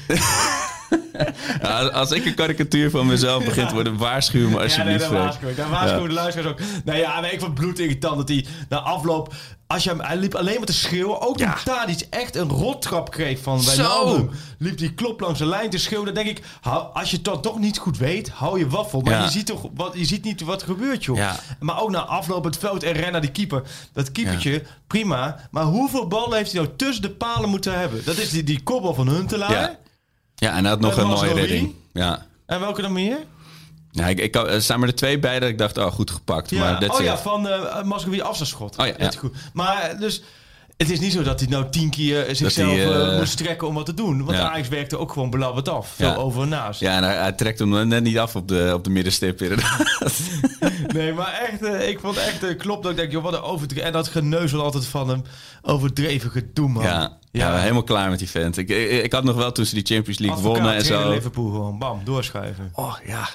Ja, als ik een karikatuur van mezelf begin te worden, waarschuw me Ja, nee, alsjeblieft. dat Frank. waarschuw ik. Daar waarschuwen de luisteraars ook. Nou ja, nee, ik vond bloedirritant dat hij na afloop... Als je hem, hij liep alleen maar te schreeuwen. Ook Ja. toen Tadic echt een rottrap kreeg van. Wijnaldum. Liep die klop langs de lijn te schreeuwen. Dan denk ik, hou- als je het dan toch niet goed weet, hou je waffel. Maar Ja. je, ziet toch, wat, je ziet niet wat er gebeurt, joh. Ja. Maar ook na afloop het veld en rennen naar die keeper. Dat keepertje, prima. Maar hoeveel ballen heeft hij nou tussen de palen moeten hebben? Dat is die, die kopbal van Huntelaar. Ja. En hij had nog Met een mooie redding. Ja. En welke dan meer? Ja, ik, ik, er staan maar er twee bij dat ik dacht, oh, goed gepakt. Ja. Maar that's oh ja, it. van uh, Mascovi afstandsschot. Oh ja, ja. goed. Maar eh, dus... Het is niet zo dat hij nou tien keer eh, zichzelf eh, eh, moest strekken om wat te doen. Want ja. Ajax werkte ook gewoon belabberd af. Veel Ja. over en naast. Ja, en hij, hij trekt hem net niet af op de, op de middenstip inderdaad. Nee, maar echt, ik vond echt uh, klopt dat ik denk, joh, wat een overdreven. En dat geneuzel altijd van hem. Overdreven gedoe, man. Ja, ja. helemaal klaar met die vent. Ik, ik, ik had nog wel toen ze die Champions League Advocaat wonnen en zo. Liverpool gewoon, bam, doorschuiven. Oh ja.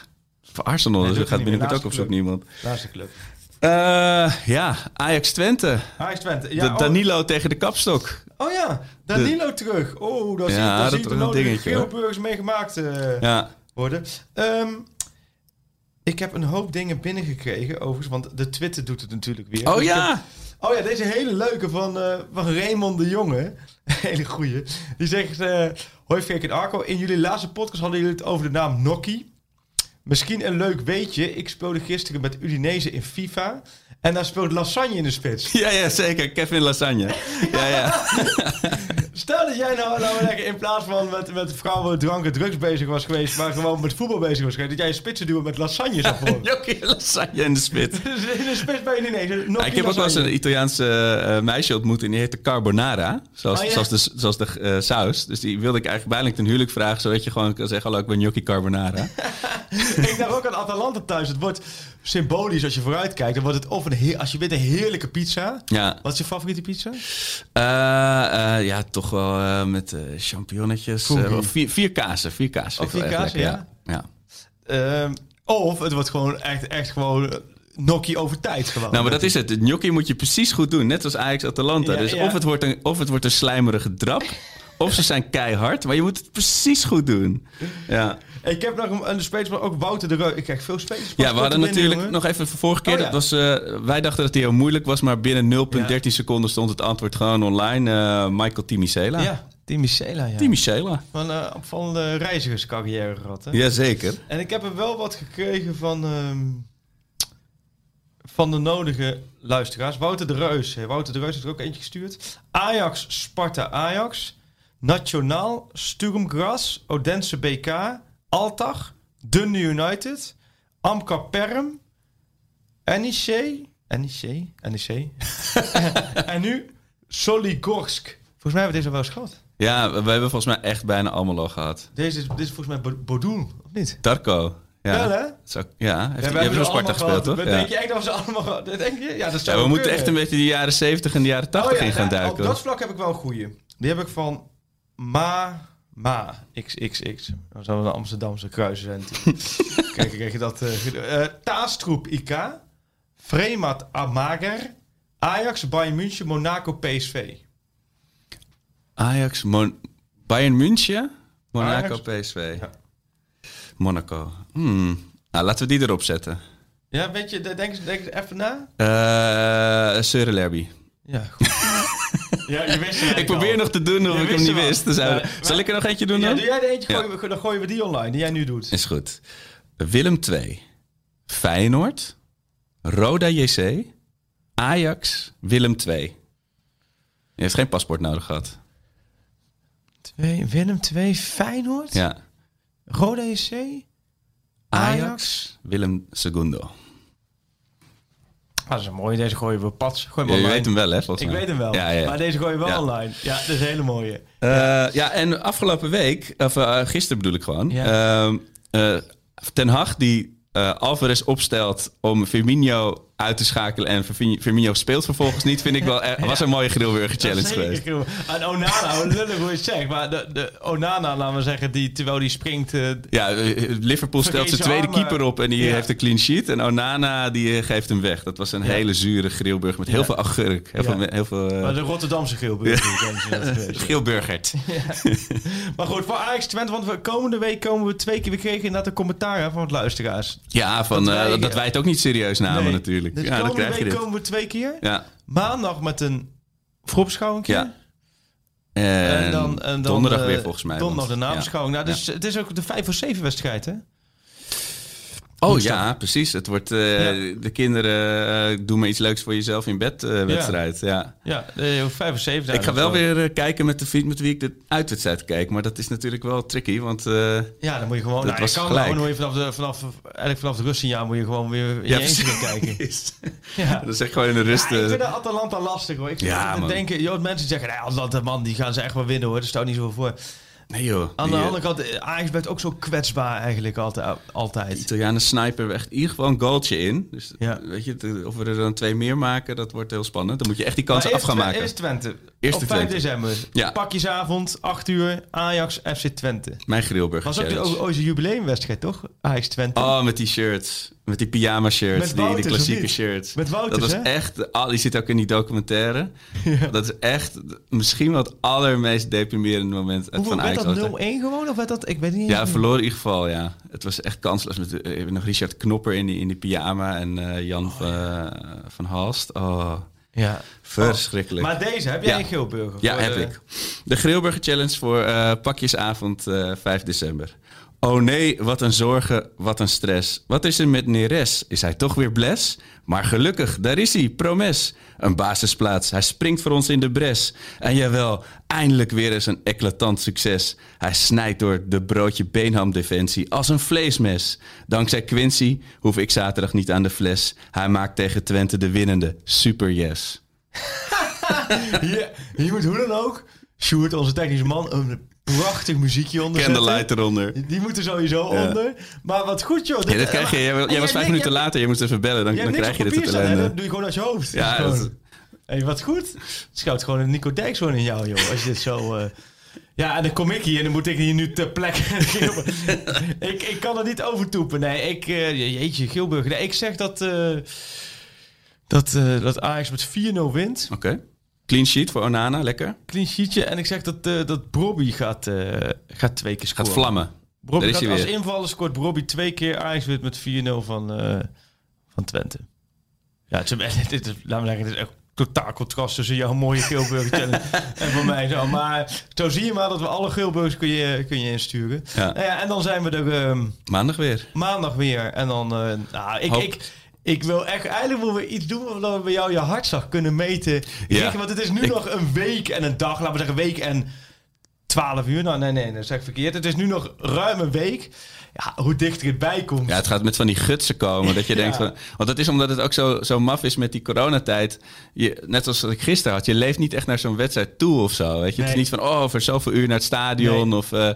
Voor Arsenal Nee, dus gaat binnenkort ook op zoek niemand. Laatste club. Eh, ja, Ajax Twente. Ajax Twente. De Ja, oh, Danilo tegen de kapstok. oh ja, Danilo terug. Oh, daar zie, Ja, daar dat zie is ik een de nodige dingetje, hoor. Geelburgers mee gemaakt eh, Ja. worden. Ehm, ik heb een hoop dingen binnengekregen, overigens, want de Twitter doet het natuurlijk weer. Oh Dus ja! heb- Oh ja, deze hele leuke van, eh, van Raymond de Jonge. hele goeie. Die zegt... Hoi Freek en Arco. In jullie laatste podcast hadden jullie het over de naam Nokkie. Misschien een leuk weetje. Ik speelde gisteren met Udinese in FIFA. En daar speelt Lasagne in de spits. Ja, ja, zeker. Kevin Lasagne. Ja, ja. Stel dat jij nou, nou lekker in plaats van met, met vrouwen, drank en drugs bezig was geweest... maar gewoon met voetbal bezig was geweest... dat jij een spitsen duwen met lasagne zou vormen. Jokie Lasagne in de spit. Dus in de spits ben je ineens. een Ja, Nokkie ik heb ook wel eens een Italiaanse eh, meisje ontmoet en die heette Carbonara. Zoals, ja. zoals de, zoals de eh, saus. Dus die wilde ik eigenlijk bijna ten huwelijk vragen. Zodat je gewoon kan zeggen, hallo, ik ben Gnocchi Carbonara. ik dacht ook aan Atalanta thuis. Het wordt symbolisch als je vooruit kijkt. Dan wordt het of een heer, als je wint een heerlijke pizza. ja. Wat is je favoriete pizza? Eh, eh, ja, toch wel eh, met champignonnetjes. Vier, vier kazen. Vier kazen. Oh, vier kazen, ja. ja. Ehm, of het wordt gewoon echt, echt gewoon nokkie over tijd gewoon. Nou, maar dat is het. De gnocchi moet je precies goed doen. Net als Ajax Atalanta. Ja, dus. Of, het wordt een, of het wordt een slijmerige drap. Of ze zijn keihard. Maar je moet het precies goed doen. Ja. Ik heb nog een, een maar ook Wouter de Reu. Ik krijg veel spelers. Ja, we hadden natuurlijk nog even vorige keer. Oh, ja. dat was, eh, wij dachten dat het heel moeilijk was, maar binnen 0,13 Ja. seconden stond het antwoord gewoon online. Eh, Michael Timicela. Ja, Timmy Sela, ja. Timicela. Van een opvallende reizigerscarrière gehad, hè? Jazeker. En ik heb er wel wat gekregen van, ehm, van de nodige luisteraars. Wouter de Reus. Wouter de Reus heeft er ook eentje gestuurd. Ajax, Sparta, Ajax. Nationaal, Sturmgras, Odense BK, Altach, Dunne United, Amka Perm, NEC, NEC, NEC. en nu Soligorsk. Volgens mij hebben we deze al wel eens gehad. Ja, we, hebben volgens mij echt bijna allemaal al gehad. Deze is, dit is volgens mij Bo- Bodoen, of niet? Darko. Ja, Wel, hè? Zo, ja. Heeft, Ja, je hebt ze voor Sparta gespeeld, toch? Denk Ja. je echt dat we ze allemaal Denk je? Ja, dat Ja, zou we wel moeten echt een beetje de jaren 70 en de jaren 80 Oh ja, in gaan duiken. Op dat vlak heb ik wel een goeie. Die heb ik van Ma, Ma, XXX. Dat zou een Amsterdamse kruiscent. Kijk, krijg je dat. eh eh, Taastroep IK. Fremat Amager. Ajax, Bayern München, Monaco, PSV. Ajax, Mon- Bayern München, Monaco, Ajax. PSV. Ja. Monaco. Hmm. Nou, laten we die erop zetten. Ja, weet je, denk eens, denk even na. Lerby. Ja, goed. Ja, je wist het Ik probeer nog te doen of Je ik hem niet al. wist. Dus, Ja, zal ik er nog eentje doen Ja, dan? doe jij er eentje, Ja. gooien we- dan gooien we die online, die jij nu doet. Is goed. Willem 2. Feyenoord. Roda JC. Ajax. Willem 2. Je heeft geen paspoort nodig gehad. Twee, Willem 2, Feyenoord, Ja. Roda JC, Ajax. Ajax. Willem Segundo. Ah, dat is een mooie. Deze gooien we pats. Gooi Ja, hem je online. weet hem wel, hè? Ik weet hem wel. Ja, ja, ja. Maar deze gooien we wel online. Ja, dat is een hele mooie. Eh, ja, en afgelopen week, of eh, gisteren bedoel ik gewoon. Eh, Ten Hag die Alvarez opstelt om Firmino uit te schakelen en Firmino, speelt vervolgens niet, vind ik wel. was een mooie grillburger challenge geweest. En Onana, hoe lullig hoe je het zegt. Maar de, de Onana, laten we zeggen, die, terwijl die springt... eh, Ja, eh, Liverpool stelt zijn tweede armen. keeper op en die Ja. heeft een clean sheet. En Onana die eh, geeft hem weg. Dat was een Ja. hele zure grillburger met heel Ja. veel agurk. Heel veel, heel veel maar de Rotterdamse geweest. grillburgert. Maar goed, voor Ajax Twente, want we, komende week komen we twee keer... We kregen inderdaad de commentaar van het luisteraars. Ja, van, Dat wij- dat wij het ook niet serieus namen Nee. natuurlijk. Dus ja, dan komende krijg je week dit. komen we twee keer. Ja. Maandag met een voorbeschouwing. Ja. En dan, en dan donderdag eh, weer volgens mij. Donderdag de nabeschouwing. Nou, dus het is ook de 5 voor 7 wedstrijd, hè? Oh ja, precies. Het wordt Ja. de kinderen eh, doe maar iets leuks voor jezelf in bed eh, wedstrijd. Ja. Ja, de 5 voor 7. Ik ga wel weer kijken met de vriend met wie ik de uitwedstrijd kijk. Maar dat is natuurlijk wel tricky, want Ja, dan moet je gewoon... Dat nou, was je kan gelijk. gewoon je vanaf, de, vanaf, eigenlijk vanaf de rustsignaal moet je gewoon weer in je eentje gaan kijken. Ja. Dat is echt gewoon in de rust. Ja, ik vind de Atalanta lastig hoor. Ik Ja, ja, man. denken, joh, mensen zeggen, nee, Atalanta man, die gaan ze echt wel winnen hoor. Daar staat niet zo voor. Nee joh. Aan de eh, andere kant, eh, Ajax werd ook zo kwetsbaar eigenlijk altijd. De altijd. Italianen snipen er echt in ieder geval een goaltje in. Dus Ja. weet je, of we er dan twee meer maken, dat wordt heel spannend. Dan moet je echt die kansen af gaan maken. Eerst Twente. Eerst Op de 5 Twente. december. Ja. Pakjesavond, 8 uur, Ajax, FC Twente. Mijn grillburger Was ook ooit een jubileumwedstrijd, toch? Ajax Twente. Oh, met die shirts. Met die pyjama shirts. Die, die Wouters, klassieke shirts. Met Wouters, Dat was hè? echt... ah, die zit ook in die documentaire. Dat is echt misschien wel het allermeest deprimerende moment Hoeveel van werd Ajax. dat? ooit. 0-1 gewoon? Of werd dat? Ik weet niet. Ja, verloren in ieder geval, ja. Het was echt kansloos. Met eh, nog Richard Knopper in die, in die pyjama en eh, Jan van, eh, van Halst. Oh, Ja. verschrikkelijk. Maar deze, heb jij Ja. een geelburger? Ja, heb de- ik. De Grillburger Challenge voor eh, pakjesavond eh 5 december. Oh nee, wat een zorgen, wat een stress. Wat is er met Neres? Is hij toch weer bles? Maar gelukkig, daar is hij, promes. Een basisplaats, hij springt voor ons in de bres. En jawel, eindelijk weer eens een eclatant succes. Hij snijdt door de broodje beenhamdefensie als een vleesmes. Dankzij Quincy hoef ik zaterdag niet aan de fles. Hij maakt tegen Twente de winnende super yes. Hier moet hoe dan ook, Sjoerd, onze technische man, prachtig muziekje onder Candlelight eronder. Die moeten sowieso Ja. onder. Maar wat goed, joh. Ja, dat krijg je. Jij, jij was vijf minuten jij- later. Je moest even bellen. Dan, krijg je dit ellende. Dat doe je gewoon uit je hoofd. Ja, dat- gewoon- Hey, wat goed. Het schuilt gewoon een Nico Dijkshoorn in jou, joh. Als je dit zo... eh, Ja, en dan kom ik hier en dan moet ik hier nu ter plekke... ik, ik kan er niet over toepen. Nee, ik... eh, jeetje, Gilburger. Nee, ik zeg dat... eh, dat, dat Ajax met 4-0 wint. Oké. Clean sheet voor Onana. Lekker. Clean sheetje. En ik zeg dat, eh dat Brobby gaat, eh, gaat twee keer scoren. Gaat vlammen. Brobby gaat als weer. invaller scoort Brobby twee keer. Ajax wint met 4-0 van, eh, van Twente. Ja, het is, dit is, laat me zeggen, het is echt totaal contrast tussen jouw mooie Geelburger challenge en van mij zo. Maar zo zie je maar dat we alle Geelburgers kun je, kun je insturen. Ja. Nou ja, en dan zijn we er ehm, Maandag weer. maandag weer. En dan, nou, ik, Hoop- ik, ik wil echt, eigenlijk willen we iets doen waardoor we bij jou je hartslag kunnen meten. Ja. Want het is nu Ik- nog een week en een dag, laten we zeggen week en 12 uur. Nou, nee, nee, dat zeg ik verkeerd. Het is nu nog ruim een week. Ja, hoe dichter het bij komt. Ja, het gaat met van die gutsen komen. Dat je Ja. denkt van. Want dat is omdat het ook zo, zo maf is met die coronatijd. Je, net zoals wat ik gisteren had. Je leeft niet echt naar zo'n wedstrijd toe of zo. Weet je? Het Nee. is niet van. Oh, over zoveel uur naar het stadion. Nee. Of. eh, eh,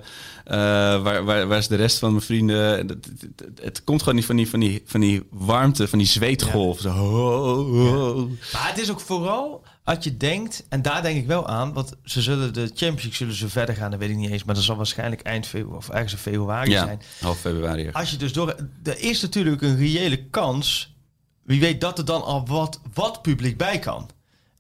waar, waar, waar is de rest van mijn vrienden? Het, het, het- het komt gewoon niet van die, van die, van die warmte, van die zweetgolf. Zo, oh, oh. Maar het is ook vooral als je denkt, en daar denk ik wel aan, want ze zullen de Champions League zullen ze verder gaan, dat weet ik niet eens, maar dat zal waarschijnlijk eind februari of ergens in februari Ja, zijn. half februari. Als je dus door, er is natuurlijk een reële kans, wie weet dat er dan al wat, wat publiek bij kan.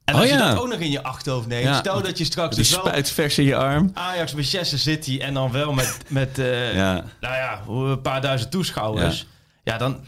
En als Oh je ja. dat ook nog in je achterhoofd neemt, Ja. stel dat je straks dus wel spuit vers in je arm. Ajax Manchester City en dan wel met, met eh, Ja. nou ja, een paar duizend toeschouwers, ja, dan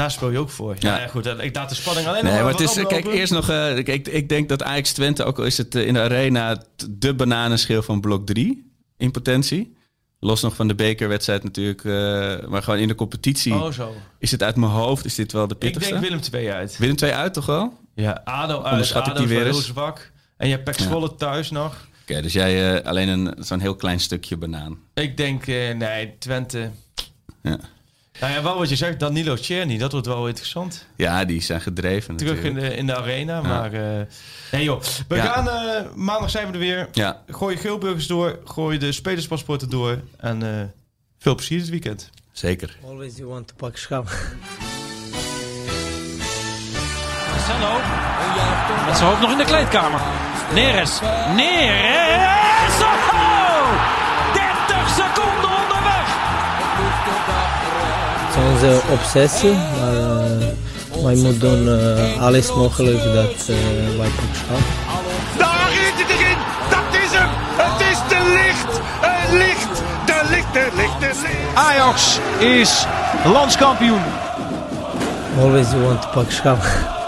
daar speel je ook voor. Ja, Ja. ja, goed, ik laat de spanning alleen Nee, maar het is, kijk, eerst nog. eh, ik, ik, ik denk dat Ajax Twente, ook al is het eh, in de arena de bananenschil van blok 3 in potentie. Los nog van de bekerwedstrijd natuurlijk. eh, maar gewoon in de competitie Oh zo. is het uit mijn hoofd. Is dit wel de Ik pittigste? denk Willem 2 uit. Willem 2 uit toch wel? Oké, Ja, ADO uit. Onderschat ik ADO die weer eens? heel zwak. En je hebt Pek. Zwolle thuis nog. dus jij alleen een, zo'n heel klein stukje banaan. Ik denk, nee, Twente. Ja. Nou ja, wel wat je zegt, Danilo Czerny, dat wordt wel interessant. ja, die zijn gedreven Terug in natuurlijk. de, in de arena, maar... eh, nee joh, we Ja. gaan... eh, maandag zijn we er weer. Ja, Gooi je geelburgers door, gooi de spelerspaspoorten door. En eh, veel plezier dit weekend. zeker. Always you want to pak schap. Marcelo. Met zijn hoofd nog in de kleedkamer. Neres. Neres. Onze obsessie, maar eh, wij moeten doen eh, alles mogelijk dat eh, wij pak schap. Daar is het erin. Dat is hem. Het is de licht. Het licht. De licht, de licht, de licht. Ajax is landskampioen. Always want to pak schap.